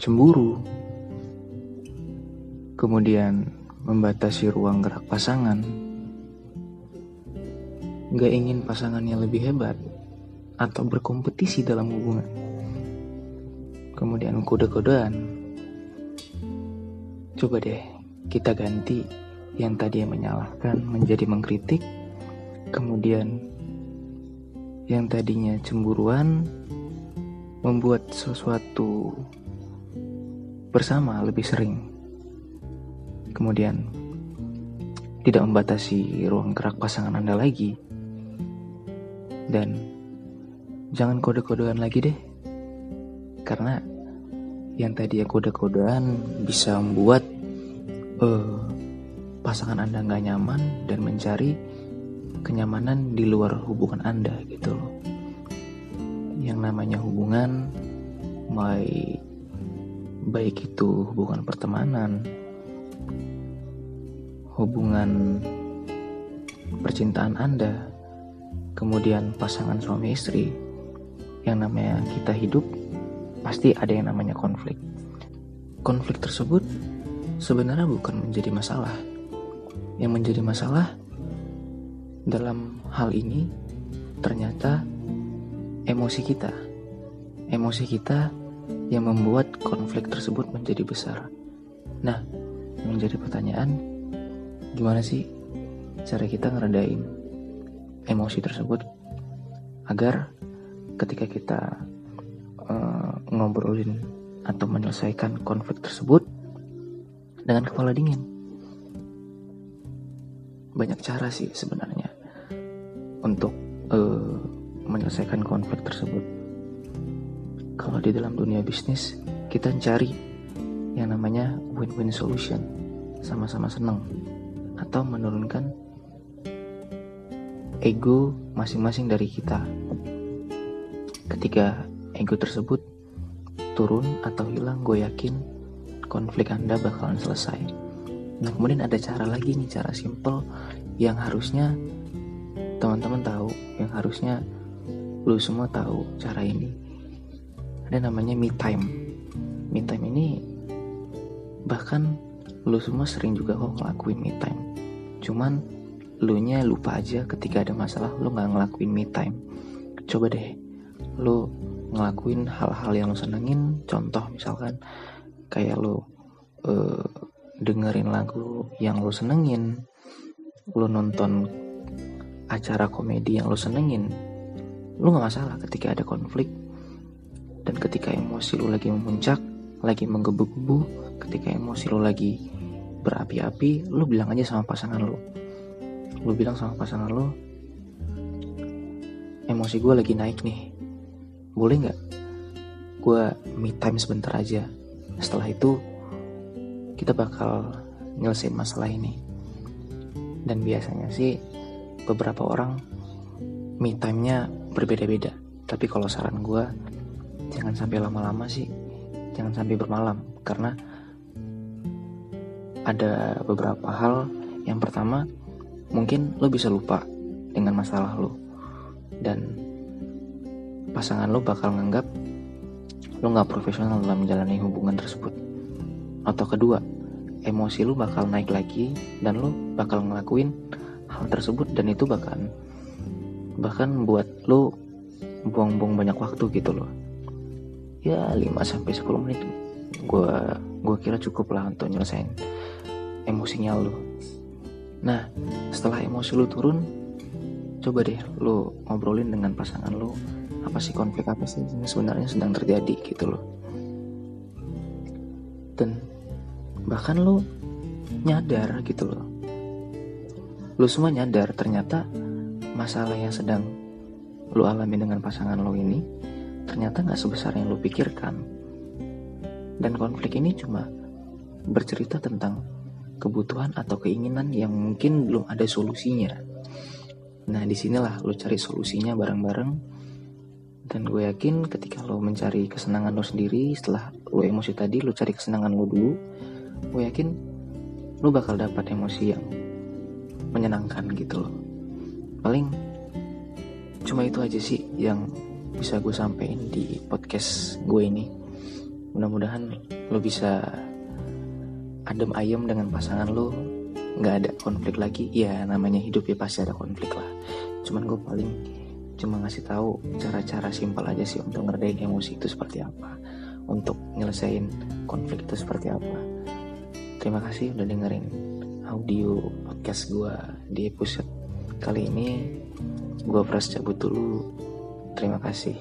cemburu, kemudian membatasi ruang gerak pasangan, gak ingin pasangannya lebih hebat, atau berkompetisi dalam hubungan. Kemudian kode-kodean. Coba deh kita ganti yang tadi yang menyalahkan menjadi mengkritik, kemudian yang tadinya cemburuan membuat sesuatu bersama lebih sering. Kemudian tidak membatasi ruang gerak pasangan Anda lagi. Dan jangan kode-kodean lagi deh. Karena yang tadi ya kode-kodean bisa membuat uh, pasangan Anda nggak nyaman dan mencari kenyamanan di luar hubungan Anda gitu loh. Yang namanya hubungan baik baik itu hubungan pertemanan, hubungan percintaan Anda, kemudian pasangan suami istri, yang namanya kita hidup pasti ada yang namanya konflik. Konflik tersebut sebenarnya bukan menjadi masalah. Yang menjadi masalah dalam hal ini ternyata emosi kita. Emosi kita yang membuat konflik tersebut menjadi besar. Nah, menjadi pertanyaan, gimana sih cara kita ngeredain emosi tersebut agar ketika kita uh, ngobrolin atau menyelesaikan konflik tersebut dengan kepala dingin. Banyak cara sih sebenarnya untuk uh, menyelesaikan konflik tersebut. Kalau di dalam dunia bisnis, kita cari yang namanya win-win solution, sama-sama senang, atau menurunkan ego masing-masing dari kita. Ketika ego tersebut turun atau hilang, gue yakin konflik Anda bakalan selesai. Nah, kemudian ada cara lagi nih, cara simple yang harusnya teman-teman tahu, yang harusnya lu semua tahu cara ini. Ada namanya me time. Me time ini bahkan lu semua sering juga kok ngelakuin me time. Cuman lu nya lupa aja ketika ada masalah lu nggak ngelakuin me time. Coba deh lu ngelakuin hal-hal yang lu senengin. Contoh misalkan kayak lu uh, dengerin lagu yang lu senengin, lu nonton acara komedi yang lu senengin, lu gak masalah ketika ada konflik dan ketika emosi lu lagi memuncak lagi menggebu-gebu ketika emosi lu lagi berapi-api lu bilang aja sama pasangan lu. Lu bilang sama pasangan lu emosi gue lagi naik nih. Boleh nggak gue me time sebentar aja? Setelah itu kita bakal nyelesain masalah ini. Dan biasanya sih beberapa orang me time-nya berbeda-beda. Tapi kalau saran gue, jangan sampai lama-lama sih. Jangan sampai bermalam. Karena ada beberapa hal. Yang pertama, mungkin lo bisa lupa dengan masalah lo. Dan pasangan lo bakal nganggap lo gak profesional dalam menjalani hubungan tersebut. Atau kedua, emosi lo bakal naik lagi dan lo bakal ngelakuin hal tersebut dan itu bakal bahkan buat lo buang-buang banyak waktu gitu loh ya 5 sampai 10 menit. Gue gue kira cukup lah untuk nyelesain emosinya lo nah setelah emosi lo turun coba deh lo ngobrolin dengan pasangan lo apa sih konflik apa sih yang sebenarnya sedang terjadi gitu loh. Dan bahkan lo nyadar gitu loh. Lo semua nyadar ternyata masalah yang sedang lo alami dengan pasangan lo ini ternyata gak sebesar yang lo pikirkan. Dan konflik ini cuma bercerita tentang kebutuhan atau keinginan yang mungkin belum ada solusinya. Nah di sinilah lo cari solusinya bareng-bareng dan gue yakin ketika lo mencari kesenangan lo sendiri setelah lo emosi tadi lo cari kesenangan lo dulu gue yakin lo bakal dapat emosi yang menyenangkan gitu loh paling cuma itu aja sih yang bisa gue sampein di podcast gue ini. Mudah-mudahan lo bisa adem ayem dengan pasangan lo nggak ada konflik lagi. Ya namanya hidup ya pasti ada konflik lah. Cuman gue paling cuma ngasih tahu cara-cara simpel aja sih untuk ngerdain emosi itu seperti apa untuk nyelesain konflik itu seperti apa. Terima kasih udah dengerin audio podcast gue di episode kali ini. Gue pras cabut dulu terima kasih